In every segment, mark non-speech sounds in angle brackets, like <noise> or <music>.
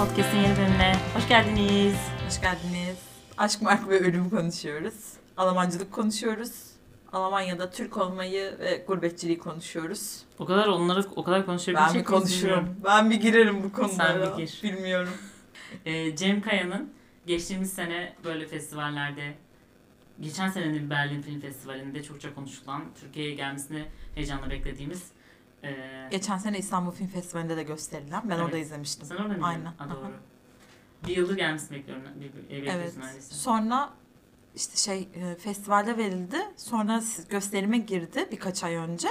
Podcast'in yeni bölümüne hoş geldiniz. Hoş geldiniz. Aşk, mark ve ölüm konuşuyoruz. Almancılık konuşuyoruz. Almanya'da Türk olmayı ve gurbetçiliği konuşuyoruz. O kadar onları o kadar Ben konuşabilecek bir miyiz konuşurum. bilmiyorum. Ben bir girerim bu konulara. Sen bir gir. Bilmiyorum. <laughs> Ee, Cem Kaya'nın geçtiğimiz sene böyle festivallerde geçen senenin Berlin Film Festivali'nde çokça konuşulan Türkiye'ye gelmesini heyecanla beklediğimiz ee, Geçen sene İstanbul Film Festivali'nde de gösterilen. Ben Evet. orada izlemiştim. sen orada mıydın? Aynen. Ha, doğru. Bir yıldır gelmesini bekliyorum. Evet. Sonra işte şey e, festivalde verildi. Sonra gösterime girdi birkaç ay önce.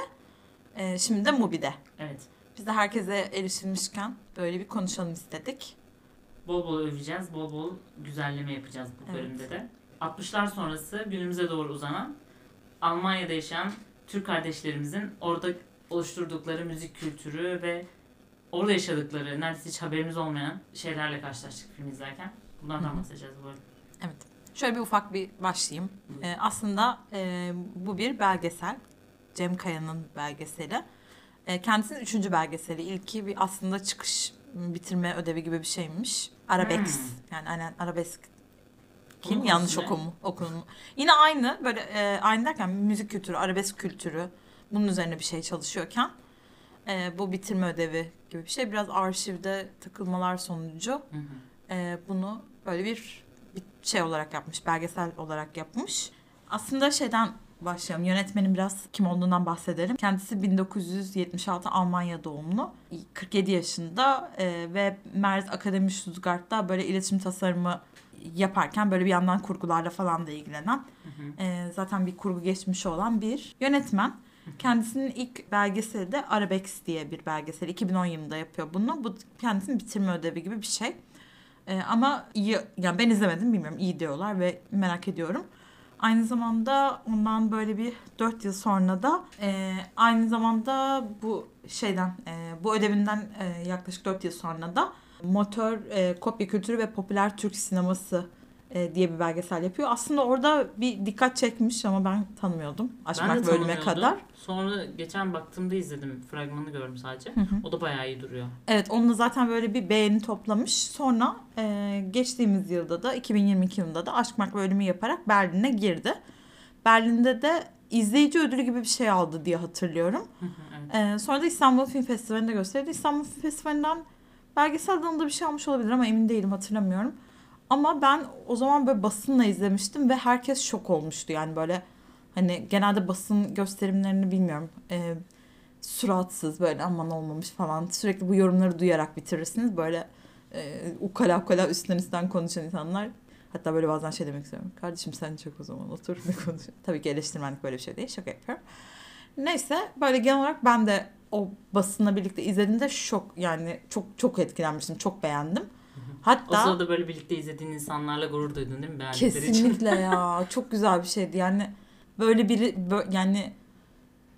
E, şimdi de Mubi'de. Evet. Biz de herkese erişilmişken böyle bir konuşalım istedik. Bol bol öveceğiz, bol bol güzelleme yapacağız bu Evet. bölümde de. 60'lar sonrası günümüze doğru uzanan Almanya'da yaşayan Türk kardeşlerimizin orada oluşturdukları müzik kültürü ve orada yaşadıkları neredeyse hiç haberimiz olmayan şeylerle karşılaştık film izlerken. Bunlardan Hı hı. bahsedeceğiz bu arada. Şöyle bir ufak bir başlayayım. Ee, aslında e, bu bir belgesel. Cem Kaya'nın belgeseli. E, kendisinin üçüncü belgeseli. İlki bir aslında çıkış bitirme ödevi gibi bir şeymiş. Arabesk. Hmm. Yani aynen arabesk. Kim yanlış konusu ne? okum, okunum. Yine aynı böyle e, aynı derken müzik kültürü, arabesk kültürü bunun üzerine bir şey çalışıyorken e, bu bitirme ödevi gibi bir şey. Biraz arşivde takılmalar sonucu Hı hı. e, bunu böyle bir, bir şey olarak yapmış, belgesel olarak yapmış. Aslında şeyden başlayalım. Yönetmenin biraz kim olduğundan bahsedelim. Kendisi 1976 Almanya doğumlu. 47 yaşında e, ve Merz Akademi Stuttgart'ta böyle iletişim tasarımı yaparken böyle bir yandan kurgularla falan da ilgilenen Hı hı. e, zaten bir kurgu geçmişi olan bir yönetmen. Kendisinin ilk belgeseli de Arabex diye bir belgesel. 2010 yılında yapıyor bunu. Bu kendisinin bitirme ödevi gibi bir şey. E, ama iyi, yani ben izlemedim bilmiyorum iyi diyorlar ve merak ediyorum. Aynı zamanda ondan böyle bir 4 yıl sonra da e, aynı zamanda bu şeyden e, bu ödevinden e, yaklaşık 4 yıl sonra da Motor e, Kopya Kültürü ve Popüler Türk Sineması e, diye bir belgesel yapıyor. Aslında orada bir dikkat çekmiş ama ben tanımıyordum. Ben Aşmak de bölüme kadar. Sonra geçen baktığımda izledim. Fragmanı gördüm sadece. Hı hı. O da bayağı iyi duruyor. Evet onunla zaten böyle bir beğeni toplamış. Sonra e, geçtiğimiz yılda da 2022 yılında da Aşk Mak bölümü yaparak Berlin'e girdi. Berlin'de de izleyici ödülü gibi bir şey aldı diye hatırlıyorum. Hı hı, evet. E, sonra da İstanbul Film Festivali'nde gösterdi. İstanbul Film Festivali'nden belgesel dalında bir şey almış olabilir ama emin değilim hatırlamıyorum. Ama ben o zaman böyle basınla izlemiştim ve herkes şok olmuştu. Yani böyle hani genelde basın gösterimlerini bilmiyorum. E, suratsız böyle aman olmamış falan. Sürekli bu yorumları duyarak bitirirsiniz. Böyle e, ukala ukala üstten üstten konuşan insanlar. Hatta böyle bazen şey demek istiyorum. Kardeşim sen çok o zaman otur ne konuş. Tabii ki eleştirmenlik böyle bir şey değil. Şaka yapıyorum. Neyse böyle genel olarak ben de o basınla birlikte izlediğimde şok yani çok çok etkilenmiştim. Çok beğendim. O Hatta sırada böyle birlikte izlediğin insanlarla gurur duydun değil mi? Kesinlikle <laughs> ya. Çok güzel bir şeydi. Yani böyle biri bö- yani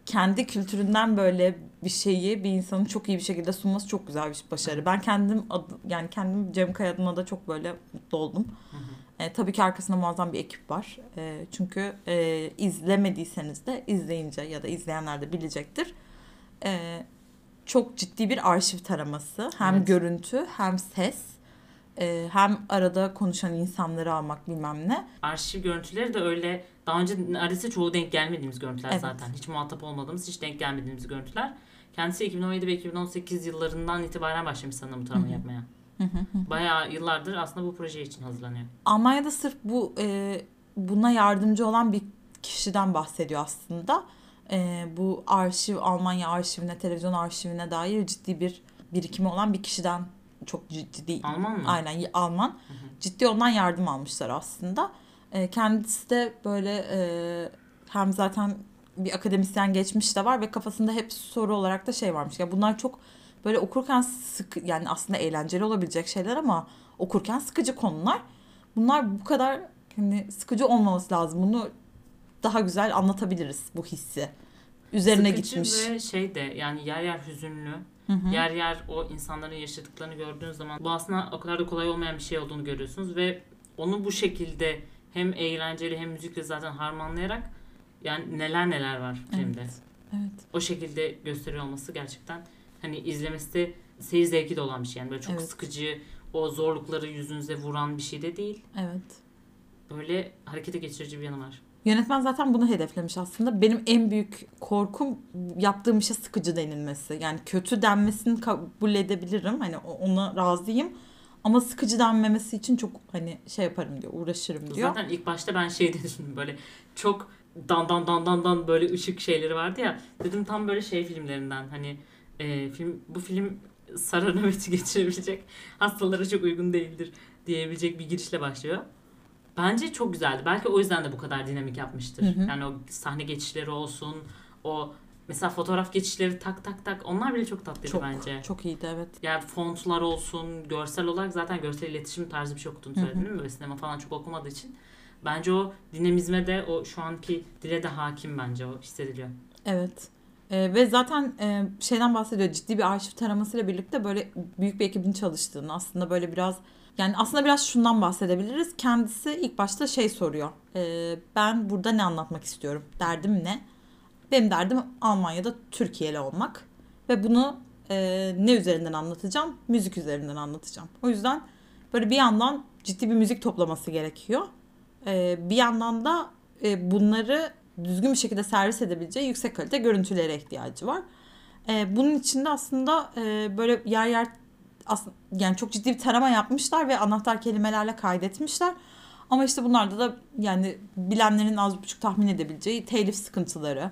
kendi kültüründen böyle bir şeyi bir insanın çok iyi bir şekilde sunması çok güzel bir başarı. Ben kendim adı, yani kendim Cem Kaya adına da çok böyle mutlu oldum. Hı hı. E, tabii ki arkasında muazzam bir ekip var. E, çünkü e, izlemediyseniz de izleyince ya da izleyenler de bilecektir. E, çok ciddi bir arşiv taraması. Hem Evet. görüntü hem ses. E, hem arada konuşan insanları almak bilmem ne. Arşiv görüntüleri de öyle daha önce neredeyse çoğu denk gelmediğimiz görüntüler Evet. zaten. Hiç muhatap olmadığımız, hiç denk gelmediğimiz görüntüler. Kendisi 2017 ve 2018 yıllarından itibaren başlamış sanırım bu taramayı yapmaya. Hı hı hı. Bayağı yıllardır aslında bu proje için hazırlanıyor. Almanya'da sırf bu e, buna yardımcı olan bir kişiden bahsediyor aslında. E, bu arşiv Almanya arşivine, televizyon arşivine dair ciddi bir birikimi olan bir kişiden çok ciddi Alman mı? aynen Alman Hı hı. ciddi ondan yardım almışlar aslında. E, kendisi de böyle e, hem zaten bir akademisyen geçmiş de var ve kafasında hep soru olarak da şey varmış. Ya bunlar çok böyle okurken sık yani aslında eğlenceli olabilecek şeyler ama okurken sıkıcı konular. Bunlar bu kadar hani sıkıcı olmaması lazım. Bunu daha güzel anlatabiliriz bu hissi. Üzerine Sıkıcı gitmiş. ve şey de yani yer yer hüzünlü, Hı hı. yer yer o insanların yaşadıklarını gördüğünüz zaman bu aslında o kadar da kolay olmayan bir şey olduğunu görüyorsunuz ve onu bu şekilde hem eğlenceli hem müzikle zaten harmanlayarak yani neler neler var filmde. Evet. O şekilde gösteriyor olması gerçekten hani izlemesi de seyir zevki de olan bir şey. Yani böyle çok Evet. sıkıcı, o zorlukları yüzünüze vuran bir şey de değil. Evet. Böyle harekete geçirici bir yanı var. Yönetmen zaten bunu hedeflemiş aslında. Benim en büyük korkum yaptığım işe sıkıcı denilmesi. Yani kötü denmesini kabul edebilirim. Hani ona razıyım. Ama sıkıcı denmemesi için çok hani şey yaparım diyor, uğraşırım diyor. Zaten ilk başta ben şey <laughs> düşündüm böyle çok dan dan dan dan dan böyle ışık şeyleri vardı ya. Dedim tam böyle şey filmlerinden hani e, film bu film sarı nöbeti <laughs> geçirebilecek hastalara çok uygun değildir diyebilecek bir girişle başlıyor. Bence çok güzeldi. Belki o yüzden de bu kadar dinamik yapmıştır. Hı hı. Yani o sahne geçişleri olsun, o mesela fotoğraf geçişleri tak tak tak onlar bile çok tatlıydı Çok bence. çok iyiydi evet. Yani fontlar olsun, görsel olarak zaten görsel iletişim tarzı bir şey okuduğunu Hı hı. söyledin değil mi? Böyle sinema falan çok okumadığı için. Bence o dinamizme de o şu anki dile de hakim bence o hissediliyor. Evet. Ee, ve zaten e, şeyden bahsediyor ciddi bir arşiv taramasıyla birlikte böyle büyük bir ekibin çalıştığını aslında böyle biraz yani aslında biraz şundan bahsedebiliriz. Kendisi ilk başta şey soruyor. Ee, ben burada ne anlatmak istiyorum? Derdim ne? Benim derdim Almanya'da Türkiye'li olmak. Ve bunu e, ne üzerinden anlatacağım? Müzik üzerinden anlatacağım. O yüzden böyle bir yandan ciddi bir müzik toplaması gerekiyor. Ee, bir yandan da e, bunları düzgün bir şekilde servis edebileceği yüksek kalite görüntülere ihtiyacı var. Ee, bunun için de aslında e, böyle yer yer aslında yani çok ciddi bir tarama yapmışlar ve anahtar kelimelerle kaydetmişler. Ama işte bunlarda da yani bilenlerin az buçuk tahmin edebileceği telif sıkıntıları,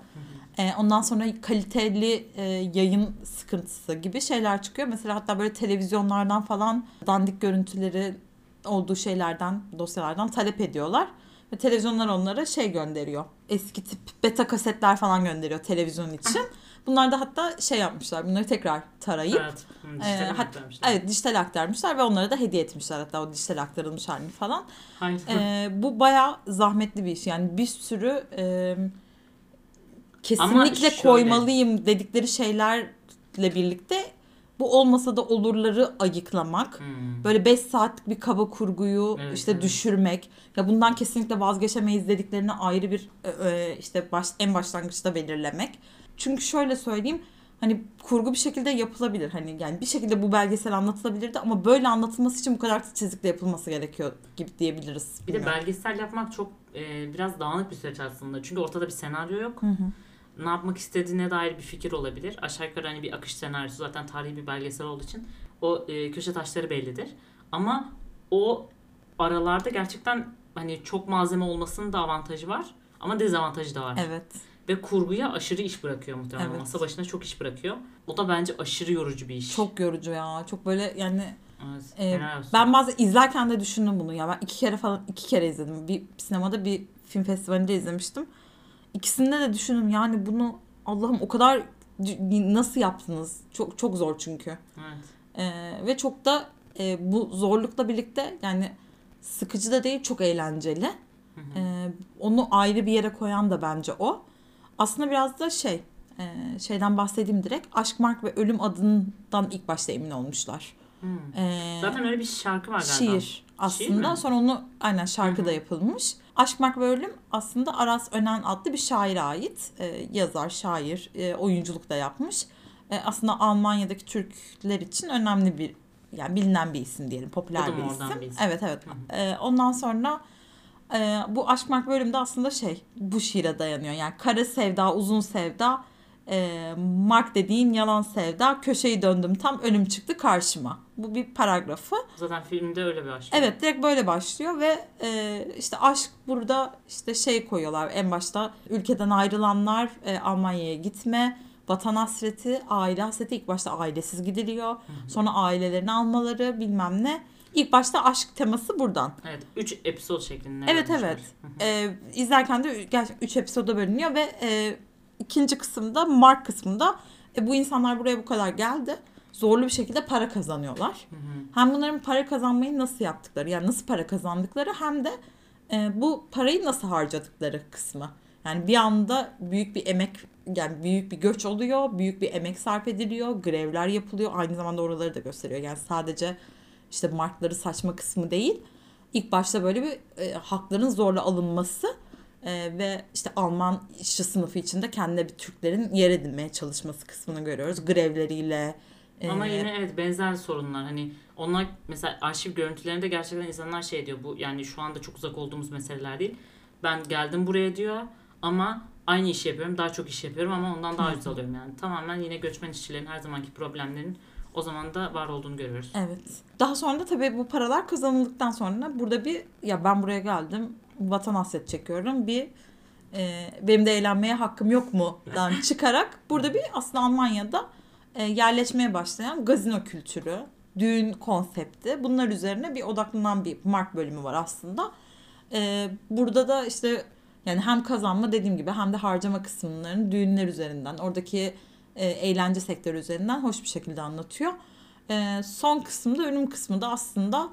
e, ondan sonra kaliteli e, yayın sıkıntısı gibi şeyler çıkıyor. Mesela hatta böyle televizyonlardan falan dandik görüntüleri olduğu şeylerden, dosyalardan talep ediyorlar. Ve televizyonlar onlara şey gönderiyor. Eski tip beta kasetler falan gönderiyor televizyon için. Bunlar da hatta şey yapmışlar. Bunları tekrar tarayıp Evet. E, dijital hat- aktarmışlar. evet dijital aktarmışlar ve onlara da hediye etmişler hatta o dijital aktarılmış halini falan. Aynen. E, bu bayağı zahmetli bir iş. Yani bir sürü e, kesinlikle şöyle- koymalıyım dedikleri şeylerle birlikte bu olmasa da olurları ayıklamak. Hmm. Böyle 5 saatlik bir kaba kurguyu Evet, işte evet. düşürmek. Ya bundan kesinlikle vazgeçemeyiz dediklerini ayrı bir e, e, işte baş, en başlangıçta belirlemek. Çünkü şöyle söyleyeyim hani kurgu bir şekilde yapılabilir. Hani yani bir şekilde bu belgesel anlatılabilirdi ama böyle anlatılması için bu kadar titizlikle yapılması gerekiyor gibi diyebiliriz. Bir de Bilmiyorum. belgesel yapmak çok e, biraz dağınık bir süreç aslında. Çünkü ortada bir senaryo yok. Hı hı. Ne yapmak istediğine dair bir fikir olabilir. Aşağı yukarı hani bir akış senaryosu zaten tarihi bir belgesel olduğu için o e, köşe taşları bellidir. Ama o aralarda gerçekten hani çok malzeme olmasının da avantajı var. Ama dezavantajı da var. Evet. Ve kurguya aşırı iş bırakıyor muhtemelen. Evet. Masa başına çok iş bırakıyor. O da bence aşırı yorucu bir iş. Çok yorucu ya. Çok böyle yani Evet, olsun. ben bazen izlerken de düşündüm bunu ya. Ben iki kere falan iki kere izledim. Bir sinemada bir film festivalinde izlemiştim. İkisinde de düşündüm yani bunu Allah'ım o kadar nasıl yaptınız? Çok çok zor çünkü. Evet. Ee, ve çok da e, bu zorlukla birlikte yani sıkıcı da değil çok eğlenceli. Hı hı. Ee, onu ayrı bir yere koyan da bence o. Aslında biraz da şey e, şeyden bahsedeyim direkt. Aşk, Mark ve Ölüm adından ilk başta emin olmuşlar. Hmm. Ee, Zaten öyle bir şarkı var galiba. şiir aslında. mi? Sonra onu aynen şarkı Hı da hı. yapılmış. Aşk, Mark ve Ölüm aslında Aras Önen adlı bir şaire ait. Ee, yazar, şair, e, oyunculuk da yapmış. E, aslında Almanya'daki Türkler için önemli bir yani bilinen bir isim diyelim. Popüler bir isim. bir isim? Evet evet. Hı E, ondan sonra e, bu Aşk, Mark ve Ölüm de aslında şey bu şiire dayanıyor. Yani kara sevda, uzun sevda, e, Mark dediğin yalan sevda, köşeyi döndüm tam ölüm çıktı karşıma. Bu bir paragrafı. Zaten filmde öyle bir aşk. Evet direkt böyle başlıyor ve e, işte aşk burada işte şey koyuyorlar en başta ülkeden ayrılanlar e, Almanya'ya gitme, vatan hasreti, aile hasreti ilk başta ailesiz gidiliyor. Sonra ailelerini almaları bilmem ne. İlk başta aşk teması buradan. Evet. 3 episod şeklinde. Evet, vermişler. evet. E, izlerken de gerçekten 3 episoda bölünüyor ve e, ikinci kısımda Mark kısmında e, bu insanlar buraya bu kadar geldi. Zorlu bir şekilde para kazanıyorlar. Hı hı. Hem bunların para kazanmayı nasıl yaptıkları yani nasıl para kazandıkları hem de e, bu parayı nasıl harcadıkları kısmı. Yani bir anda büyük bir emek yani büyük bir göç oluyor, büyük bir emek sarf ediliyor, grevler yapılıyor. Aynı zamanda oraları da gösteriyor. Yani sadece işte markları saçma kısmı değil. İlk başta böyle bir e, hakların zorla alınması e, ve işte Alman işçi sınıfı içinde kendine bir Türklerin yer edinmeye çalışması kısmını görüyoruz. Grevleriyle, Ama Ee, yine evet benzer sorunlar. Hani onlar mesela arşiv görüntülerinde gerçekten insanlar şey diyor. Bu yani şu anda çok uzak olduğumuz meseleler değil. Ben geldim buraya diyor ama aynı işi yapıyorum. Daha çok iş yapıyorum ama ondan daha ucuz alıyorum yani. Tamamen yine göçmen işçilerin her zamanki problemlerin o zaman da var olduğunu görüyoruz. Evet. Daha sonra da tabii bu paralar kazanıldıktan sonra burada bir ya ben buraya geldim vatan hasret çekiyorum bir e, benim de eğlenmeye hakkım yok mu'dan <laughs> çıkarak burada bir aslında Almanya'da e, yerleşmeye başlayan gazino kültürü, düğün konsepti bunlar üzerine bir odaklanan bir mark bölümü var aslında. E, burada da işte yani hem kazanma dediğim gibi hem de harcama kısımlarını düğünler üzerinden oradaki e, eğlence sektörü üzerinden hoş bir şekilde anlatıyor. E, son kısımda ölüm kısmı da aslında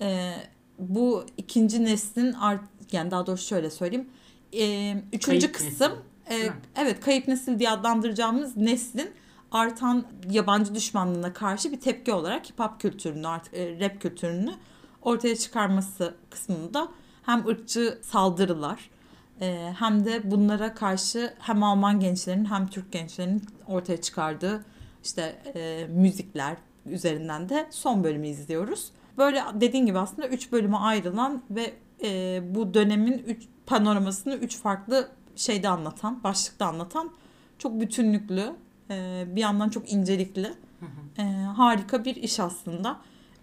e, bu ikinci neslin art yani daha doğrusu şöyle söyleyeyim. E, üçüncü Kayıp kısım nesil. e, evet kayıp nesil diye adlandıracağımız neslin artan yabancı düşmanlığına karşı bir tepki olarak hip hop kültürünü artık e, rap kültürünü ortaya çıkarması kısmında hem ırkçı saldırılar e, hem de bunlara karşı hem Alman gençlerin hem Türk gençlerinin ortaya çıkardığı işte e, müzikler üzerinden de son bölümü izliyoruz. Böyle dediğin gibi aslında üç bölüme ayrılan ve e, bu dönemin üç panoramasını üç farklı şeyde anlatan, başlıkta anlatan çok bütünlüklü, e, bir yandan çok incelikli, e, harika bir iş aslında.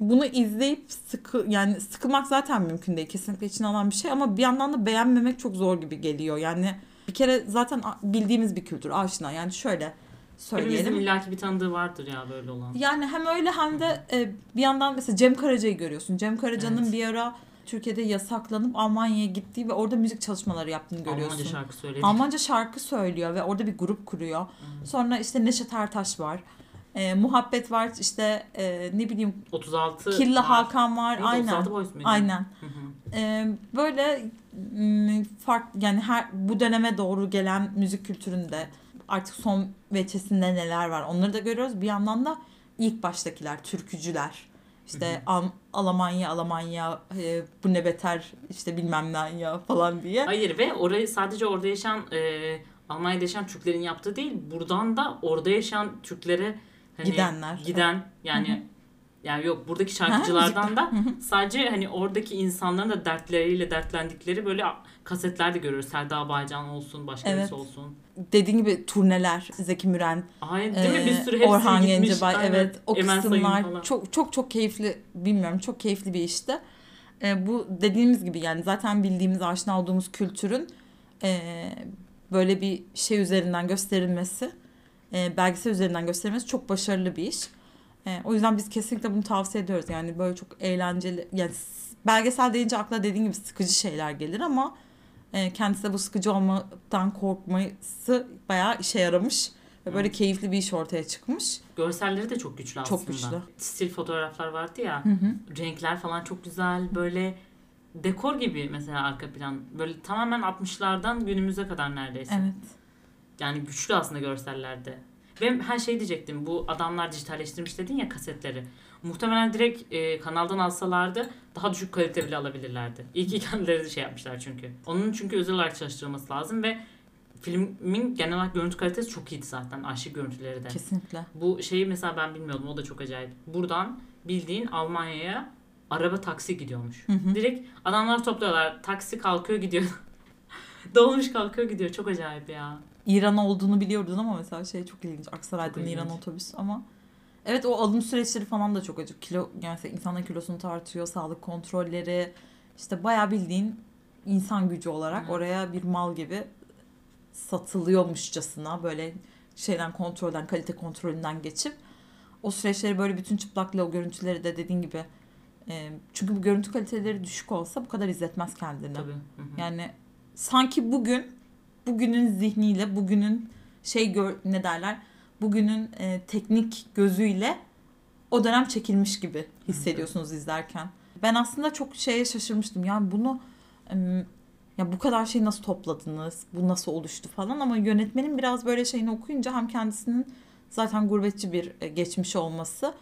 Bunu izleyip sıkı yani sıkılmak zaten mümkün değil. Kesinlikle içine alan bir şey ama bir yandan da beğenmemek çok zor gibi geliyor. Yani bir kere zaten bildiğimiz bir kültür aşina. Yani şöyle söyleyelim. Hepimizin illaki bir tanıdığı vardır ya böyle olan. Yani hem öyle hem de e, bir yandan mesela Cem Karaca'yı görüyorsun. Cem Karaca'nın Evet. bir ara Türkiye'de yasaklanıp Almanya'ya gittiği ve orada müzik çalışmaları yaptığını görüyorsun. Almanca şarkı söyledi. Almanca şarkı söylüyor ve orada bir grup kuruyor. Sonra işte Neşet Ertaş var. E, muhabbet var işte e, ne bileyim 36 Killa var. Hakan var. Neydi, Aynen. 36 Boys muydu? Aynen. Hı hı. E, böyle fark yani her bu döneme doğru gelen müzik kültüründe artık son veçesinde neler var onları da görüyoruz. Bir yandan da ilk baştakiler türkücüler. İşte Al- Almanya Almanya e, bu ne beter işte bilmem ne ya falan diye. Hayır ve orayı sadece orada yaşayan e, Almanya'da yaşayan Türklerin yaptığı değil. Buradan da orada yaşayan Türklere hani Gidenler. giden yani yani yok buradaki <laughs> şarkıcılardan da sadece hani oradaki insanların da dertleriyle dertlendikleri böyle kasetler de görüyoruz. Serdar Baycan olsun, başka Evet. birisi olsun. Dediğin gibi turneler Zeki Müren, Ay değil mi? Ee, Bir sürü hepsi Orhan gitmiş. Gencebay Aynen. evet o Sayın kısımlar çok çok çok keyifli bilmiyorum çok keyifli bir işti. Ee, bu dediğimiz gibi yani zaten bildiğimiz aşina olduğumuz kültürün e, böyle bir şey üzerinden gösterilmesi e, belgesel üzerinden gösterilmesi çok başarılı bir iş. E, o yüzden biz kesinlikle bunu tavsiye ediyoruz yani böyle çok eğlenceli yani belgesel deyince akla dediğin gibi sıkıcı şeyler gelir ama e, kendisi de bu sıkıcı olmaktan korkması bayağı işe yaramış. Ve böyle keyifli bir iş ortaya çıkmış. Görselleri de çok güçlü Çok aslında. güçlü. Stil fotoğraflar vardı ya. Hı hı. Renkler falan çok güzel. Böyle dekor gibi mesela arka plan. Böyle tamamen 60'lardan günümüze kadar neredeyse. Evet. Yani güçlü aslında görsellerde. Ve her şey diyecektim. Bu adamlar dijitalleştirmiş dedin ya kasetleri. Muhtemelen direkt e, kanaldan alsalardı daha düşük kalite bile alabilirlerdi. İyi ki <laughs> kendileri de şey yapmışlar çünkü. Onun çünkü özel olarak çalıştırılması lazım ve filmin genel olarak görüntü kalitesi çok iyiydi zaten. Arşiv görüntüleri de. Kesinlikle. Bu şeyi mesela ben bilmiyordum. O da çok acayip. Buradan bildiğin Almanya'ya araba taksi gidiyormuş. Hı hı. Direkt adamlar topluyorlar. Taksi kalkıyor gidiyor. <laughs> Dolmuş kalkıyor gidiyor. Çok acayip ya. İran olduğunu biliyordun ama mesela şey çok ilginç. Aksaray'dan Çok İran ilginç. otobüs ama evet o alım süreçleri falan da çok acı. Kilo yani insanların kilosunu tartıyor, sağlık kontrolleri işte bayağı bildiğin insan gücü olarak Evet. oraya bir mal gibi satılıyormuşçasına böyle şeyden kontrolden, kalite kontrolünden geçip o süreçleri böyle bütün çıplakla o görüntüleri de dediğin gibi e, çünkü bu görüntü kaliteleri düşük olsa bu kadar izletmez kendini. Tabii. Hı hı. Yani sanki bugün bugünün zihniyle bugünün şey gör, ne derler bugünün e, teknik gözüyle o dönem çekilmiş gibi hissediyorsunuz izlerken. Ben aslında çok şeye şaşırmıştım. Yani bunu ya bu kadar şeyi nasıl topladınız? Bu nasıl oluştu falan ama yönetmenin biraz böyle şeyini okuyunca hem kendisinin zaten gurbetçi bir e, geçmişi olması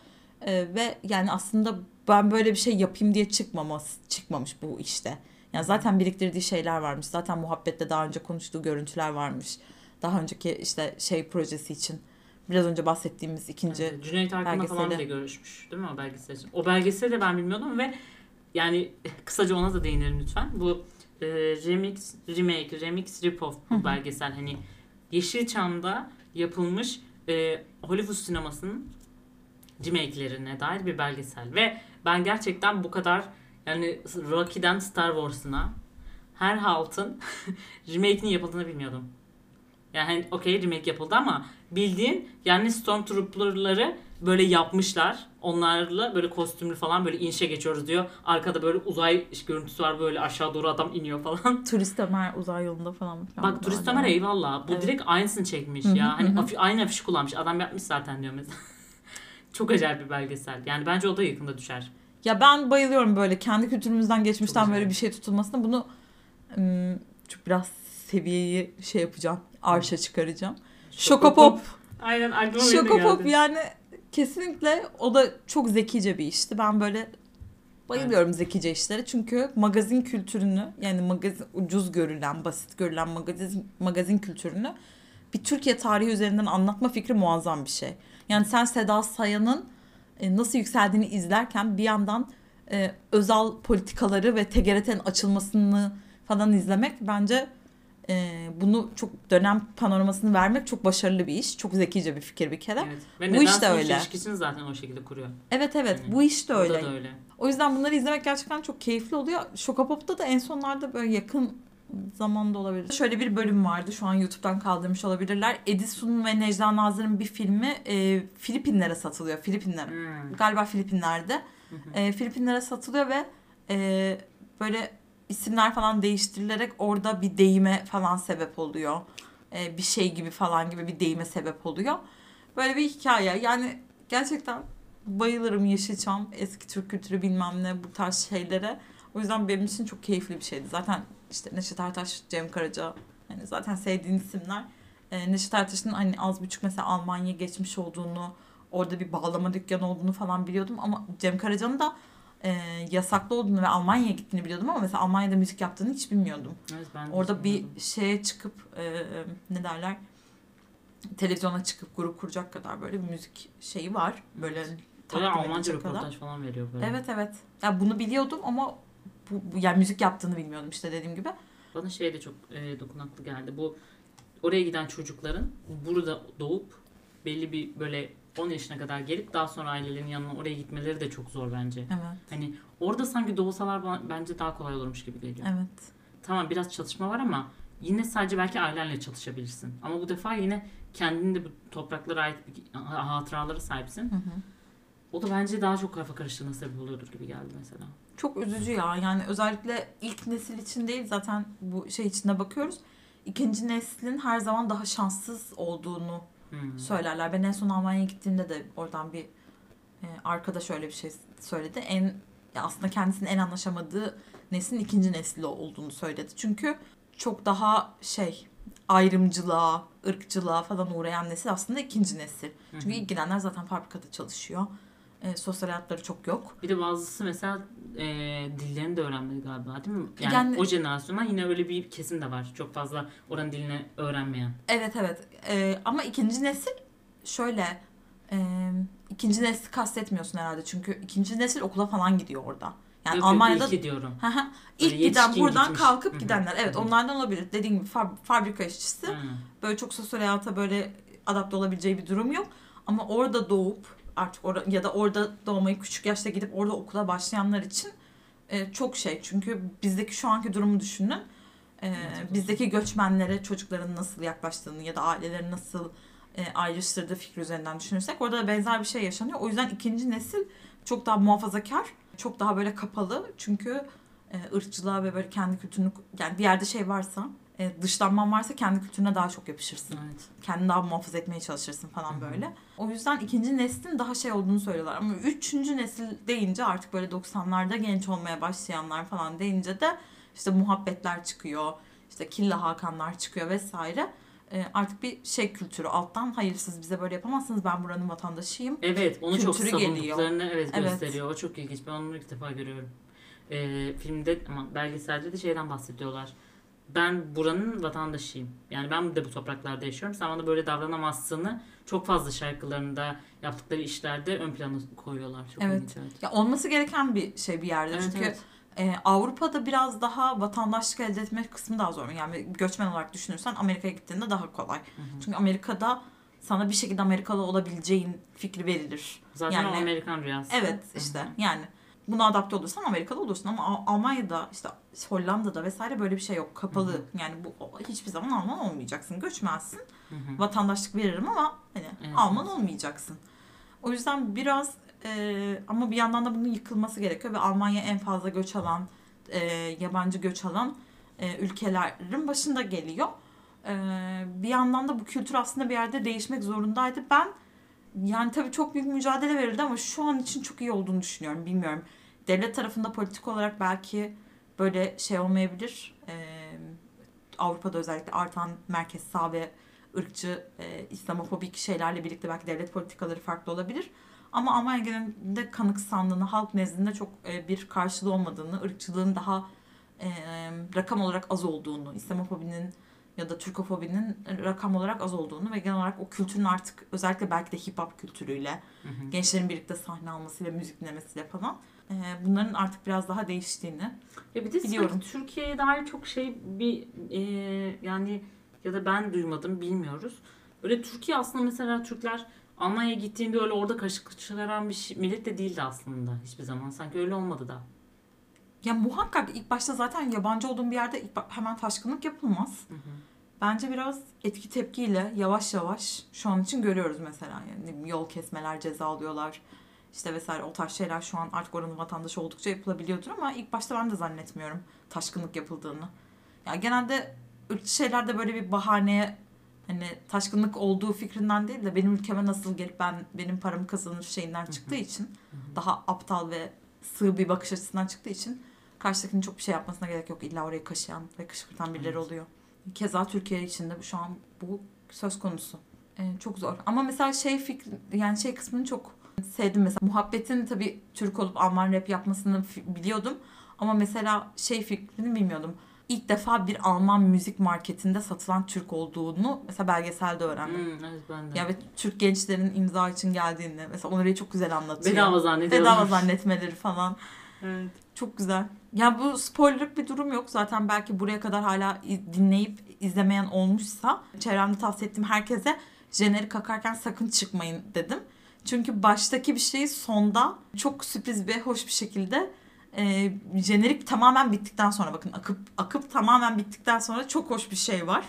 e, ve yani aslında ben böyle bir şey yapayım diye çıkmaması çıkmamış bu işte. Yani zaten biriktirdiği şeyler varmış. Zaten muhabbette daha önce konuştuğu görüntüler varmış. Daha önceki işte şey projesi için Biraz önce bahsettiğimiz ikinci. Evet, Cüneyt Arkın'la falan bile görüşmüş değil mi o belgesel için? O belgeseli de ben bilmiyordum ve yani <laughs> kısaca ona da değinelim lütfen. Bu e, remix, remake, remix, rip-off bu belgesel. Hani Yeşilçam'da yapılmış e, Hollywood sinemasının remake'lerine dair bir belgesel. Ve ben gerçekten bu kadar yani Rocky'den Star Wars'ına her haltın <laughs> remake'inin yapıldığını bilmiyordum. Yani okey remake yapıldı ama bildiğin yani Stormtrooper'ları böyle yapmışlar. Onlarla böyle kostümlü falan böyle inişe geçiyoruz diyor. Arkada böyle uzay görüntüsü var böyle aşağı doğru adam iniyor falan. <laughs> Turist Ömer uzay yolunda falan. Bak turist Ömer eyvallah. Bu Evet. direkt aynısını çekmiş ya. Hani afi- aynı afişi kullanmış. Adam yapmış zaten diyor mesela. <laughs> Çok acayip bir belgesel. Yani bence o da yakında düşer. Ya ben bayılıyorum böyle kendi kültürümüzden geçmişten Çok böyle bir şey tutulmasına. Bunu ım, çok biraz seviyeyi şey yapacağım. Arşa çıkaracağım. Şokopop. Aynen aklıma Şokopop yani kesinlikle o da çok zekice bir işti. Ben böyle bayılıyorum zekice işlere. Çünkü magazin kültürünü yani magazin ucuz görülen, basit görülen magazin magazin kültürünü bir Türkiye tarihi üzerinden anlatma fikri muazzam bir şey. Yani sen Seda Sayan'ın nasıl yükseldiğini izlerken bir yandan e, özel politikaları ve TGRT'nin açılmasını falan izlemek bence e, bunu çok dönem panoramasını vermek çok başarılı bir iş. Çok zekice bir fikir bir kere. Evet Evet. Ve Bu iş de öyle. ilişkisini zaten o şekilde kuruyor. evet, Yani bu iş de öyle. Da öyle. O yüzden bunları izlemek gerçekten çok keyifli oluyor. Şokapop'ta da en sonlarda böyle yakın zamanda olabilir. Şöyle bir bölüm vardı. Şu an YouTube'dan kaldırmış olabilirler. Edison ve Necla Nazır'ın bir filmi e, Filipinlere satılıyor. Filipinlere. Hmm. Galiba Filipinler'de. E, Filipinlere satılıyor ve e, böyle isimler falan değiştirilerek orada bir deyime falan sebep oluyor. E, bir şey gibi falan gibi bir deyime sebep oluyor. Böyle bir hikaye. Yani gerçekten bayılırım Yeşilçam, eski Türk kültürü bilmem ne bu tarz şeylere. O yüzden benim için çok keyifli bir şeydi. Zaten işte Neşet Ertaş, Cem Karaca hani zaten sevdiğin isimler. E, Neşet Ertaş'ın hani az buçuk mesela Almanya geçmiş olduğunu, orada bir bağlama dükkanı olduğunu falan biliyordum ama Cem Karaca'nın da e, yasaklı olduğunu ve Almanya'ya gittiğini biliyordum ama mesela Almanya'da müzik yaptığını hiç bilmiyordum. Evet, ben de Orada bir bilmiyordum. şeye çıkıp e, ne derler televizyona çıkıp grup kuracak kadar böyle bir müzik şeyi var. Böyle takdim Böyle Almanca edecek kadar. röportaj falan veriyor böyle. Evet evet. Ya bunu biliyordum ama bu, bu- yani müzik yaptığını bilmiyordum işte dediğim gibi. Bana şey de çok e, dokunaklı geldi. Bu oraya giden çocukların burada doğup belli bir böyle 10 yaşına kadar gelip daha sonra ailelerinin yanına oraya gitmeleri de çok zor bence. Evet. Hani orada sanki doğsalar bence daha kolay olurmuş gibi geliyor. Evet. Tamam biraz çatışma var ama yine sadece belki ailenle çalışabilirsin. Ama bu defa yine kendinin de bu topraklara ait bir ha- hatıralara sahipsin. Hı hı. O da bence daha çok kafa karıştığına sebep oluyordur gibi geldi mesela. Çok üzücü ya. Yani özellikle ilk nesil için değil zaten bu şey içinde bakıyoruz. İkinci neslin her zaman daha şanssız olduğunu Hmm. söylerler. Ben en son Almanya'ya gittiğimde de oradan bir e, arkadaş öyle bir şey söyledi. En ya aslında kendisinin en anlaşamadığı neslin ikinci nesli olduğunu söyledi. Çünkü çok daha şey ayrımcılığa, ırkçılığa falan uğrayan nesil aslında ikinci nesil. Çünkü ilk gidenler zaten fabrikada çalışıyor. E, sosyal hayatları çok yok. Bir de bazısı mesela e, dillerini de öğrenmedi galiba değil mi? Yani, Yani- o jenerasyondan yine öyle bir kesim de var. Çok fazla oranın dilini öğrenmeyen. Evet evet. E, ama ikinci nesil şöyle e, ikinci nesli kastetmiyorsun herhalde. Çünkü ikinci nesil okula falan gidiyor orada. Yani Yok, Almanya'da ilki diyorum. Hı İlk giden buradan gitmiş. kalkıp gidenler. Evet onlardan olabilir. Dediğim gibi fab- fabrika işçisi. Böyle çok sosyal hayata böyle adapte olabileceği bir durum yok. Ama orada doğup artık or- ya da orada doğmayı küçük yaşta gidip orada okula başlayanlar için e, çok şey. Çünkü bizdeki şu anki durumu düşünün. E, bizdeki göçmenlere çocukların nasıl yaklaştığını ya da ailelerin nasıl e, ayrıştırdığı fikri üzerinden düşünürsek orada da benzer bir şey yaşanıyor. O yüzden ikinci nesil çok daha muhafazakar, çok daha böyle kapalı. Çünkü e, ırkçılığa ve böyle kendi kültürünü yani bir yerde şey varsa e, dışlanman varsa kendi kültürüne daha çok yapışırsın. Evet. Kendini daha muhafaza etmeye çalışırsın falan Hı hı. böyle. O yüzden ikinci neslin daha şey olduğunu söylüyorlar. Ama üçüncü nesil deyince artık böyle 90'larda genç olmaya başlayanlar falan deyince de işte muhabbetler çıkıyor. işte Killa Hakanlar çıkıyor vesaire. E, artık bir şey kültürü alttan hayır siz bize böyle yapamazsınız ben buranın vatandaşıyım. Evet onu çok Kültürü geliyor. savunduklarını evet, Evet. gösteriyor. O çok ilginç. Ben onu ilk defa görüyorum. Ee, filmde ama belgeselde de şeyden bahsediyorlar. Ben buranın vatandaşıyım. Yani ben de bu topraklarda yaşıyorum. Sen bana böyle davranamazsını çok fazla şarkılarında yaptıkları işlerde ön plana koyuyorlar. Çok Evet. ilginç, evet. Ya olması gereken bir şey bir yerde. Evet, Çünkü evet. e, Avrupa'da biraz daha vatandaşlık elde etme kısmı daha zor. Yani göçmen olarak düşünürsen Amerika'ya gittiğinde daha kolay. Çünkü Amerika'da sana bir şekilde Amerikalı olabileceğin fikri verilir. Zaten Yani- Amerikan rüyası. Evet Hı hı. işte yani buna adapte olursan Amerikalı olursun ama Al- Almanya'da işte Hollanda'da vesaire böyle bir şey yok. Kapalı. Hı hı. Yani bu hiçbir zaman Alman olmayacaksın. Göçmensin. Hı hı. Vatandaşlık veririm ama hani Evet, Alman evet. olmayacaksın. O yüzden biraz e, ama bir yandan da bunun yıkılması gerekiyor ve Almanya en fazla göç alan e, yabancı göç alan e, ülkelerin başında geliyor. E, bir yandan da bu kültür aslında bir yerde değişmek zorundaydı. Ben yani tabii çok büyük mücadele verildi ama şu an için çok iyi olduğunu düşünüyorum. Bilmiyorum. Devlet tarafında politik olarak belki böyle şey olmayabilir. E, Avrupa'da özellikle artan merkez sağ ve ırkçı, e, İslamofobik şeylerle birlikte belki devlet politikaları farklı olabilir. Ama Almanya genelinde kanıksandığını, halk nezdinde çok e, bir karşılığı olmadığını, ırkçılığın daha e, rakam olarak az olduğunu, İslamofobinin ya da Türkofobinin rakam olarak az olduğunu ve genel olarak o kültürün artık özellikle belki de hip hop kültürüyle, Hı hı. gençlerin birlikte sahne almasıyla, müzik dinlemesiyle falan bunların artık biraz daha değiştiğini. Ya bir de Biliyorum. Türkiye'ye dair çok şey bir e, yani ya da ben duymadım bilmiyoruz. Öyle Türkiye aslında mesela Türkler Almanya'ya gittiğinde öyle orada kaşık çıkaran bir şey- millet de değildi aslında hiçbir zaman. Sanki öyle olmadı da. Ya muhakkak ilk başta zaten yabancı olduğun bir yerde hemen taşkınlık yapılmaz. Hı hı. Bence biraz etki tepkiyle yavaş yavaş şu an için görüyoruz mesela. Yani yol kesmeler, ceza alıyorlar. İşte vesaire o tarz şeyler şu an artık oranın vatandaşı oldukça yapılabiliyordur ama ilk başta ben de zannetmiyorum taşkınlık yapıldığını. Ya genelde şeylerde böyle bir bahaneye hani taşkınlık olduğu fikrinden değil de benim ülkeme nasıl gelip ben benim paramı kazanır şeyinden çıktığı için daha aptal ve sığ bir bakış açısından çıktığı için karşıdakinin çok bir şey yapmasına gerek yok. İlla orayı kaşıyan ve kışkırtan birileri Evet. oluyor. Keza Türkiye içinde şu an bu söz konusu. Ee, çok zor. Ama mesela şey fikri yani şey kısmını çok sevdim mesela. Muhabbetin tabii Türk olup Alman rap yapmasını biliyordum. Ama mesela şey fikrini bilmiyordum. İlk defa bir Alman müzik marketinde satılan Türk olduğunu mesela belgeselde öğrendim. Hmm, evet ben de. Ya ve Türk gençlerin imza için geldiğini mesela orayı çok güzel anlatıyor. Bedava zannediyorlar. Bedava zannetmeleri falan. Evet. Çok güzel. Ya bu spoilerlık bir durum yok. Zaten belki buraya kadar hala dinleyip izlemeyen olmuşsa çevremde tavsiye ettiğim herkese jenerik akarken sakın çıkmayın dedim. Çünkü baştaki bir şeyi sonda çok sürpriz ve hoş bir şekilde e, jenerik tamamen bittikten sonra bakın akıp akıp tamamen bittikten sonra çok hoş bir şey var.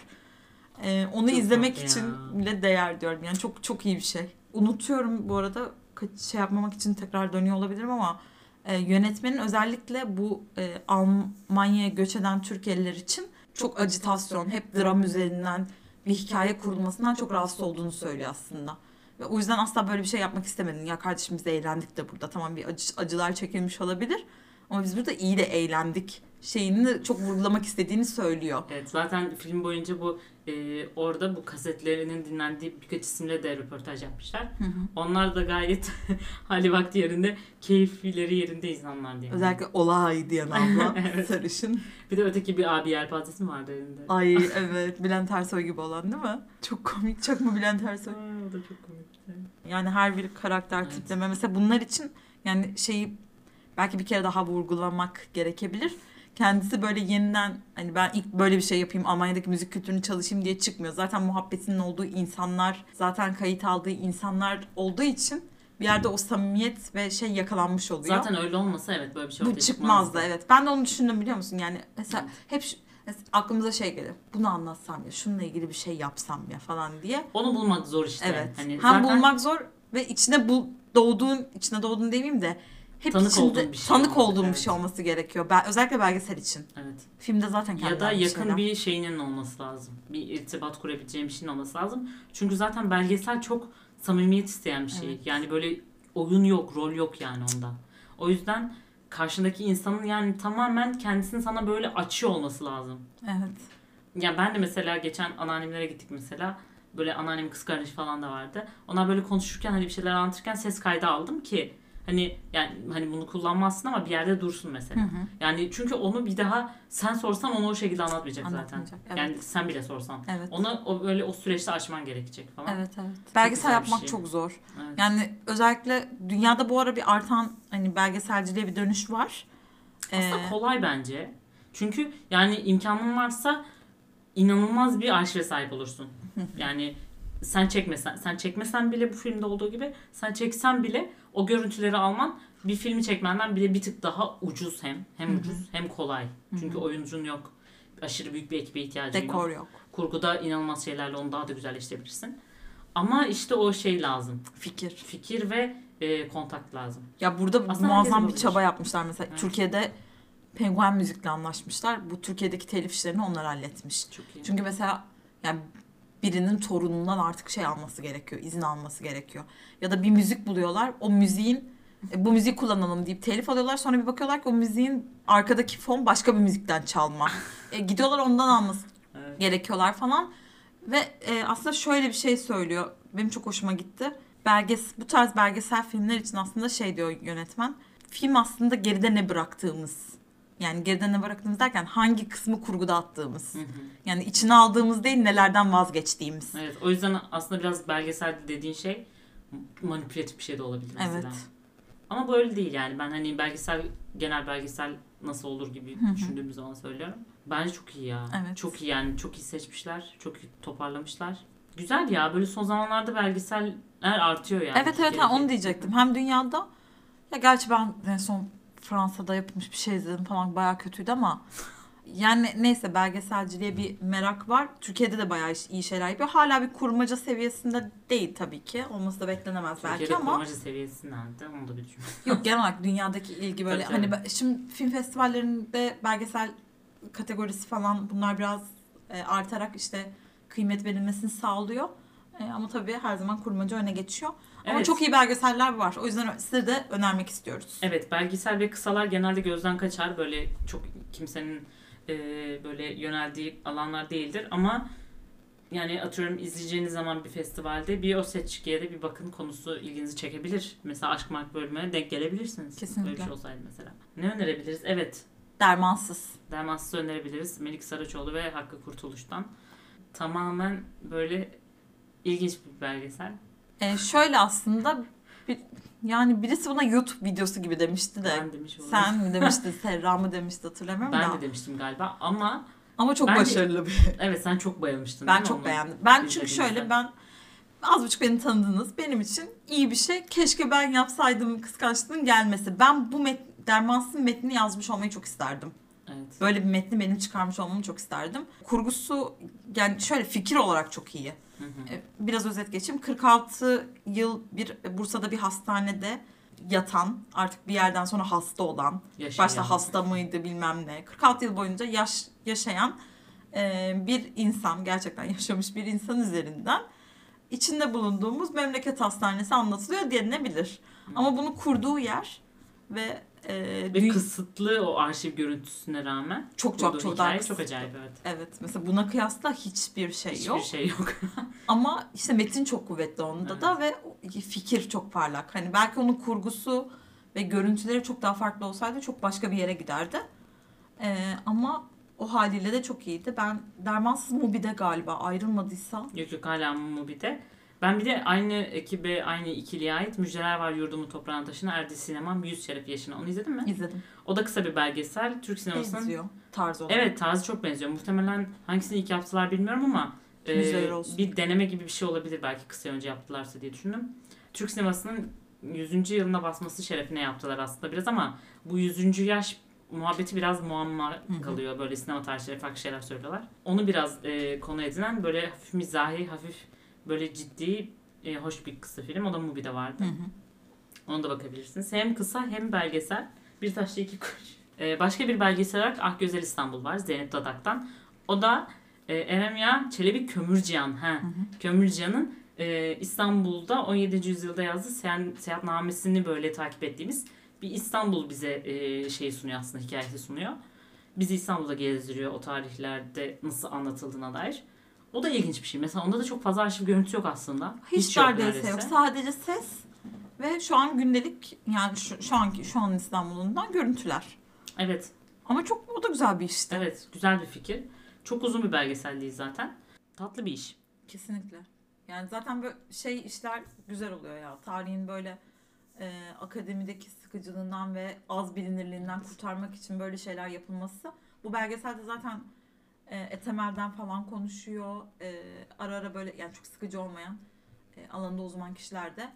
E, onu Çok izlemek tatlı için ya. bile değer diyorum. Yani çok çok iyi bir şey. Unutuyorum bu arada ka- şey yapmamak için tekrar dönüyor olabilirim ama e, yönetmenin özellikle bu e, Almanya'ya göç eden Türkiye'liler için çok acitasyon, hep dram üzerinden bir hikaye kurulmasından çok rahatsız olduğunu söylüyor aslında. Ve o yüzden asla böyle bir şey yapmak istemedim. Ya kardeşim biz eğlendik de burada. Tamam bir acı, acılar çekilmiş olabilir. Ama biz burada iyi de eğlendik. Şeyini çok vurgulamak istediğini söylüyor. Evet zaten film boyunca bu e, orada bu kasetlerinin dinlendiği birkaç isimle de röportaj yapmışlar. Onlar da gayet <laughs> hali vakti yerinde, keyifleri yerinde insanlar diye. Özellikle olay diyen abla <laughs> Evet. sarışın. Bir de öteki bir abi yelpazesi mi vardı elinde? Ay <laughs> evet Bülent Ersoy gibi olan değil mi? Çok komik çok mu Bülent Ersoy? Aa, o da çok komikti. Yani her bir karakter Evet. tipleme mesela bunlar için yani şeyi belki bir kere daha vurgulamak gerekebilir. Kendisi böyle yeniden hani ben ilk böyle bir şey yapayım Almanya'daki müzik kültürünü çalışayım diye çıkmıyor. Zaten muhabbetinin olduğu insanlar, zaten kayıt aldığı insanlar olduğu için bir yerde o samimiyet ve şey yakalanmış oluyor. Zaten öyle olmasa evet böyle bir şey Bu ortaya çıkmazdı çıkmazdı. evet. Ben de onu düşündüm biliyor musun? Yani mesela hep şu- mesela aklımıza şey gelir. Bunu anlatsam ya, şununla ilgili bir şey yapsam ya falan diye. Onu bulmak zor işte. Evet. Hani Hem zaten bulmak zor ve içine bu doğduğun, içine doğduğun demeyeyim de hep Tanık içinde olduğun bir şey tanık olmalı, olduğun evet. bir şey olması gerekiyor. Ben, özellikle belgesel için. Evet. Filmde zaten Ya kendileri da yakın şeyler. bir şeyinin olması lazım. Bir irtibat kurabileceğim bir şeyin olması lazım. Çünkü zaten belgesel çok samimiyet isteyen bir şey. Evet. Yani böyle oyun yok, rol yok yani onda. O yüzden karşındaki insanın yani tamamen kendisini sana böyle açıyor olması lazım. Evet. Ya ben de mesela geçen anneannemlere gittik mesela. Böyle anneannemin kız kardeşi falan da vardı. Onlar böyle konuşurken hani bir şeyler anlatırken ses kaydı aldım ki Hani yani hani bunu kullanmazsın ama bir yerde dursun mesela. Yani çünkü onu bir daha sen sorsan onu o şekilde anlatmayacak, zaten. Anlatmayacak, evet. Yani sen bile sorsan. Evet. Onu o böyle o süreçte aşman gerekecek falan. Evet evet. Belgesel güzel bir yapmak şey. çok zor. Evet. Yani özellikle dünyada bu ara bir artan hani belgeselciliğe bir dönüş var. Aslında Ee, kolay bence. Çünkü yani imkanın varsa inanılmaz bir arşive sahip olursun. yani sen çekmesen, sen çekmesen bile bu filmde olduğu gibi sen çeksen bile o görüntüleri alman bir filmi çekmenden bile bir tık daha ucuz hem. Hem ucuz hem kolay. Çünkü oyuncun yok. Aşırı büyük bir ekibe ihtiyacın yok. dekor yok. Kurguda inanılmaz şeylerle onu daha da güzelleştirebilirsin. Ama işte o şey lazım. Fikir. Fikir ve e, kontak lazım. Ya burada Aslında muazzam bir çaba yapmışlar mesela. Evet. Türkiye'de Penguen Müzik'le anlaşmışlar. Bu Türkiye'deki telif işlerini onlar halletmiş. Çok iyi. Çünkü mesela yani birinin torunundan artık şey alması gerekiyor, izin alması gerekiyor. Ya da bir müzik buluyorlar. O müziğin e, bu müziği kullanalım deyip telif alıyorlar. Sonra bir bakıyorlar ki o müziğin arkadaki fon başka bir müzikten çalma. E, gidiyorlar ondan alması Evet. gerekiyorlar falan. Ve e, aslında şöyle bir şey söylüyor. Benim çok hoşuma gitti. Belges bu tarz belgesel filmler için aslında şey diyor yönetmen. Film aslında geride ne bıraktığımız. Yani geride ne bıraktığımız derken hangi kısmı kurguda attığımız. Hı hı. Yani içine aldığımız değil nelerden vazgeçtiğimiz. Evet o yüzden aslında biraz belgesel dediğin şey manipülatif bir şey de olabilir mesela. Evet. Ama böyle değil yani ben hani belgesel genel belgesel nasıl olur gibi Hı hı. düşündüğümüz zaman söylüyorum. Bence çok iyi ya. Evet. Çok iyi yani çok iyi seçmişler. Çok iyi toparlamışlar. Güzel ya böyle son zamanlarda belgeseller artıyor yani. evet evet ha, onu diyecektim. Hem dünyada ya gerçi ben en son Fransa'da yapılmış bir şey izledim falan bayağı kötüydü ama yani neyse belgeselciliğe bir merak var. Türkiye'de de bayağı iyi şeyler yapıyor. Hala bir kurmaca seviyesinde değil tabii ki. Olması da beklenemez belki Türkiye'de ama kurmaca seviyesi nerede onu da bir düşün. <laughs> yok genel olarak dünyadaki ilgi böyle Tabii, hani şimdi film festivallerinde belgesel kategorisi falan bunlar biraz e, artarak işte kıymet verilmesini sağlıyor. E, ama tabii her zaman kurmaca öne geçiyor. Ama Evet. çok iyi belgeseller var. O yüzden size de önermek istiyoruz. Evet belgesel ve kısalar genelde gözden kaçar. Böyle çok kimsenin e, böyle yöneldiği alanlar değildir ama yani atıyorum izleyeceğiniz zaman bir festivalde bir o seçkiye de bir bakın konusu ilginizi çekebilir. Mesela Aşk Mark bölümüne denk gelebilirsiniz. Kesinlikle. Böyle bir şey olsaydı mesela. Ne önerebiliriz? Evet. Dermansız. Dermansız'ı önerebiliriz. Melik Saraçoğlu ve Hakkı Kurtuluş'tan. Tamamen böyle ilginç bir belgesel. E, şöyle aslında bir, yani birisi buna YouTube videosu gibi demişti de. Ben demiş olurum. Sen mi <laughs> demiştin, Serra mı demişti hatırlamıyorum Ben da. de demiştim galiba ama Ama çok Bence- başarılı bir. <laughs> evet sen çok bayılmıştın Ben çok beğendim. Ben çünkü şöyle ben az buçuk beni tanıdınız. Benim için iyi bir şey. Keşke ben yapsaydım kıskançlığın gelmesi. Ben bu met Dermans'ın metnini yazmış olmayı çok isterdim. Evet. Böyle bir metni benim çıkarmış olmamı çok isterdim. Kurgusu yani şöyle fikir olarak çok iyi. E, Biraz özet geçeyim. 46 yıl bir Bursa'da bir hastanede yatan, artık bir yerden sonra hasta olan, Yaşayan. başta hasta mıydı bilmem ne. 46 yıl boyunca yaş yaşayan e, bir insan, gerçekten yaşamış bir insan üzerinden içinde bulunduğumuz memleket hastanesi anlatılıyor denilebilir. Ama bunu kurduğu yer ve e, Ve dü- kısıtlı o arşiv görüntüsüne rağmen çok çok çok daha kısıtlı. çok acayip evet. Evet mesela buna kıyasla hiçbir şey Hiçbir yok. şey yok. <laughs> Ama işte metin çok kuvvetli onda da ve fikir çok parlak. Hani belki onun kurgusu ve görüntüleri çok daha farklı olsaydı çok başka bir yere giderdi. Ee, ama o haliyle de çok iyiydi. Ben Dermansız Mubi'de galiba ayrılmadıysa yok yok hala Mubi'de. Ben bir de aynı ekibe, aynı ikiliye ait Müjdeler Var Yurdumu Toprağın Taşına Erdi Sinemam 100 Şeref Yaşına. Onu izledin mi? izledim. O da kısa bir belgesel. Türk sinemasının Benziyor tarz olarak. Evet tarzı çok benziyor. Muhtemelen hangisini ilk yaptılar bilmiyorum ama e, olsun. bir deneme gibi bir şey olabilir belki kısa önce yaptılarsa diye düşündüm. Türk sinemasının 100. yılına basması şerefine yaptılar aslında biraz ama bu 100. yaş muhabbeti biraz muamma kalıyor. Böyle sinema tarihçileri farklı şeyler söylüyorlar. Onu biraz e, konu edinen böyle hafif mizahi, hafif böyle ciddi, e, hoş bir kısa film. O da Mubi'de vardı. Hı hı. Ona da bakabilirsiniz. Hem kısa hem belgesel. Bir taşla iki kuş. Ee, başka bir belgesel olarak Ah Güzel İstanbul var Zeynep Dadak'tan. O da e, Eremya Çelebi Kömürcihan. Ha. Kömürcihan'ın e, İstanbul'da 17. yüzyılda yazdığı seyahat, seyahatnamesini böyle takip ettiğimiz bir İstanbul bize e, şey sunuyor aslında hikayesi sunuyor. Bizi İstanbul'da gezdiriyor o tarihlerde nasıl anlatıldığına dair. O da ilginç bir şey. Mesela onda da çok fazla arşiv görüntüsü yok aslında. Hiç, yok neredeyse yok. Sadece ses Ve şu an gündelik yani şu, şu anki şu an İstanbul'undan görüntüler. Evet. Ama çok o da güzel bir işti. Evet. Güzel bir fikir. Çok uzun bir belgesel değil zaten. Tatlı bir iş. Kesinlikle. Yani zaten böyle şey işler güzel oluyor ya. Tarihin böyle e, akademideki sıkıcılığından ve az bilinirliğinden kurtarmak için böyle şeyler yapılması. Bu belgeselde zaten e, Etemel'den falan konuşuyor. E, ara ara böyle yani çok sıkıcı olmayan e, alanında uzman kişiler de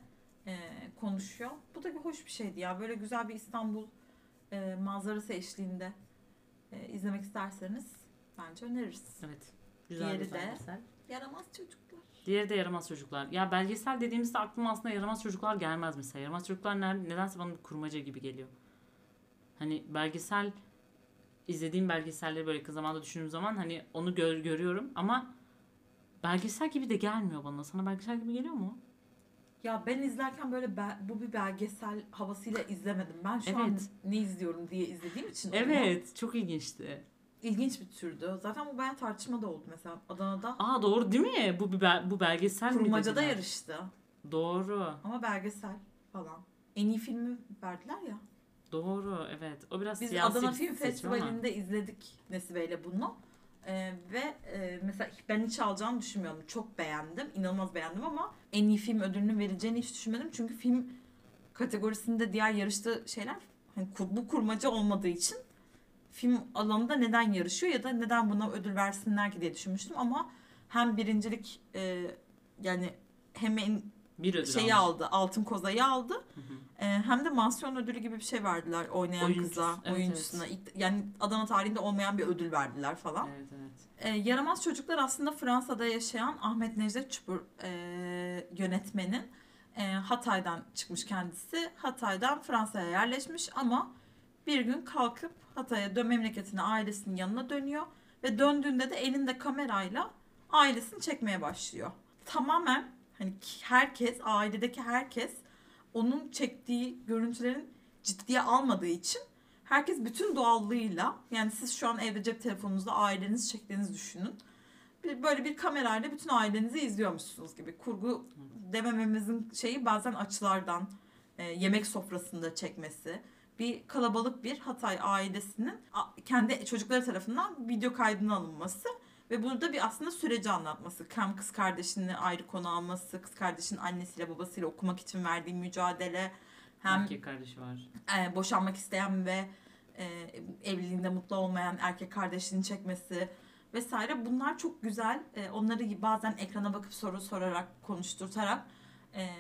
e, konuşuyor. Bu da bir hoş bir şeydi ya. Böyle güzel bir İstanbul e, manzarası eşliğinde e, izlemek isterseniz bence öneririz. Evet. Güzel Diğeri bir de- belgesel. Yaramaz çocuklar. Diğeri de yaramaz çocuklar. Ya belgesel dediğimizde aklıma aslında yaramaz çocuklar gelmez mesela. Yaramaz çocuklar ne- nedense bana bir kurmaca gibi geliyor. Hani belgesel izlediğim belgeselleri böyle yakın zamanda düşündüğüm zaman hani onu gör, görüyorum ama belgesel gibi de gelmiyor bana. Sana belgesel gibi geliyor mu? Ya ben izlerken böyle be- bu bir belgesel havasıyla izlemedim. Ben şu an Evet. ne izliyorum diye izlediğim için Evet, çok ilginçti. ilginç bir türdü. Zaten bu bayağı tartışma da oldu mesela Adana'da. Aa doğru değil mi? Bu bir bel- bu belgesel mi Kurmacada yarıştı Doğru. ama belgesel falan. En iyi filmi verdiler ya. Doğru evet. O biraz Biz siyasi Adana bir Film seçim ama. Festivali'nde izledik Nesibe ile bunu. Ee, ve e, mesela ben hiç alacağını düşünmüyorum. Çok beğendim. inanılmaz beğendim ama en iyi film ödülünü vereceğini hiç düşünmedim. Çünkü film kategorisinde diğer yarıştığı şeyler hani kur- bu kurmaca olmadığı için film alanında neden yarışıyor ya da neden buna ödül versinler ki diye düşünmüştüm ama hem birincilik e, yani hem en Bir ödül şeyi almış. aldı, altın kozayı aldı. Hı hı. Ee, hem de mansiyon ödülü gibi bir şey verdiler oynayan Oyuncusu, kıza, evet, oyuncusuna. İlk- Yani Adana tarihinde olmayan bir ödül verdiler falan. Evet evet. Ee, Yaramaz Çocuklar aslında Fransa'da yaşayan Ahmet Necdet Çupur e, yönetmenin e, Hatay'dan çıkmış kendisi. Hatay'dan Fransa'ya yerleşmiş ama bir gün kalkıp Hatay'a dön memleketine ailesinin yanına dönüyor ve döndüğünde de elinde kamerayla ailesini çekmeye başlıyor. Tamamen hani herkes, ailedeki herkes onun çektiği görüntülerin ciddiye almadığı için herkes bütün doğallığıyla yani siz şu an evde cep telefonunuzda ailenizi çektiğinizi düşünün. Bir, böyle bir kamerayla bütün ailenizi izliyormuşsunuz gibi. Kurgu demememizin şeyi bazen açılardan e, yemek sofrasında çekmesi. Bir kalabalık bir Hatay ailesinin kendi çocukları tarafından video kaydına alınması ve burada bir aslında süreci anlatması. Hem kız kardeşini ayrı konu alması, kız kardeşin annesiyle babasıyla okumak için verdiği mücadele, hem Erkek kardeşi var. e, boşanmak isteyen ve e, evliliğinde mutlu olmayan erkek kardeşini çekmesi vesaire bunlar çok güzel. E, onları bazen ekrana bakıp soru sorarak konuşturtarak e,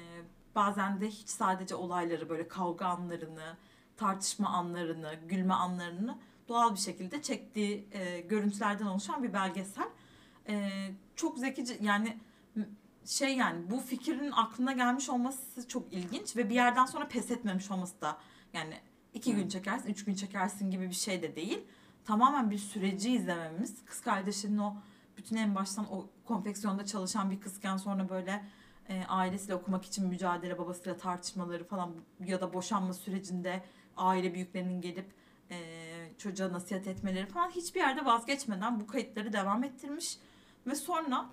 bazen de hiç sadece olayları böyle kavga anlarını, tartışma anlarını, gülme anlarını doğal bir şekilde çektiği e, görüntülerden oluşan bir belgesel. E, çok zekice yani şey yani bu fikrin aklına gelmiş olması çok ilginç ve bir yerden sonra pes etmemiş olması da yani iki gün Hı. çekersin, üç gün çekersin gibi bir şey de değil. Tamamen bir süreci izlememiz. Kız kardeşinin o bütün en baştan o konfeksiyonda çalışan bir kızken sonra böyle e, ailesiyle okumak için mücadele, babasıyla tartışmaları falan ya da boşanma sürecinde aile büyüklerinin gelip çocuğa nasihat etmeleri falan hiçbir yerde vazgeçmeden bu kayıtları devam ettirmiş ve sonra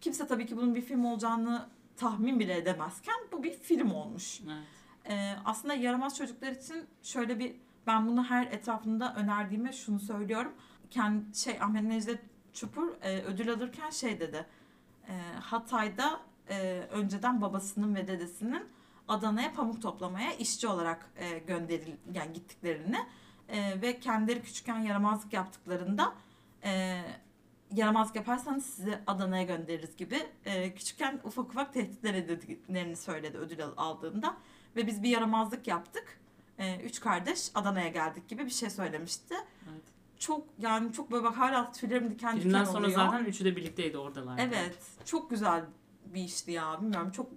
kimse tabii ki bunun bir film olacağını tahmin bile edemezken bu bir film olmuş. Evet. Ee, aslında yaramaz çocuklar için şöyle bir ben bunu her etrafında önerdiğime şunu söylüyorum. Kendi şey Ahmet Necdet Çupur e, ödül alırken şey dedi. E, Hatay'da e, önceden babasının ve dedesinin Adana'ya pamuk toplamaya işçi olarak e, gönderil yani gittiklerini e, ve kendileri küçükken yaramazlık yaptıklarında e, yaramazlık yaparsanız sizi Adana'ya göndeririz gibi e, küçükken ufak ufak tehditler edildiklerini söyledi ödül al- aldığında ve biz bir yaramazlık yaptık. E, üç kardeş Adana'ya geldik gibi bir şey söylemişti. evet. Çok yani çok böyle bak hala tüylerim diken diken Filmden sonra oluyor. zaten üçü de birlikteydi oradalar. Evet. Çok güzel bir işti ya. Bilmiyorum çok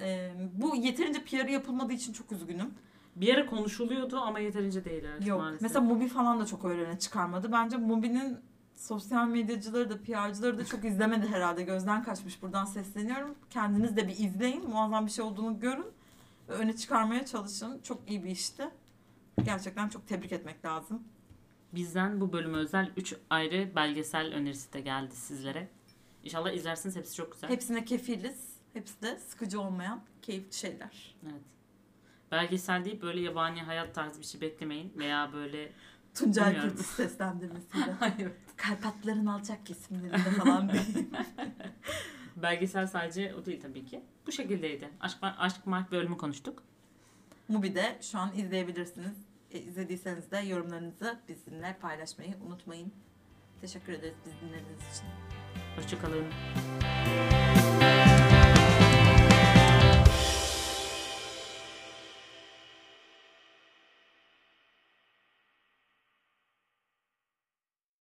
e, bu yeterince PR'ı yapılmadığı için çok üzgünüm. Bir ara konuşuluyordu ama yeterince değil evet, Yok. maalesef. Mesela Mubi falan da çok öyle öne çıkarmadı. Bence Mubi'nin sosyal medyacıları da PR'cıları da çok izlemedi herhalde. Gözden kaçmış. Buradan sesleniyorum. Kendiniz de bir izleyin. Muazzam bir şey olduğunu görün. Ve öne çıkarmaya çalışın. Çok iyi bir işti. Gerçekten çok tebrik etmek lazım. Bizden bu bölüme özel 3 ayrı belgesel önerisi de geldi sizlere. İnşallah izlersiniz hepsi çok güzel. Hepsine kefiliz. Hepsi de sıkıcı olmayan keyifli şeyler. Evet. Belgesel deyip böyle yabani hayat tarzı bir şey beklemeyin veya böyle Tuncay. Kurtiz seslendirmesiyle. <laughs> Hayır. Karpatların alçak kesimlerinde falan değil. <laughs> Belgesel sadece o değil tabii ki. Bu şekildeydi. Aşk, aşk Mark bölümü konuştuk. Mubi'de şu an izleyebilirsiniz. E, izlediyseniz de yorumlarınızı bizimle paylaşmayı unutmayın. Teşekkür ederiz biz dinlediğiniz için. Hoşçakalın.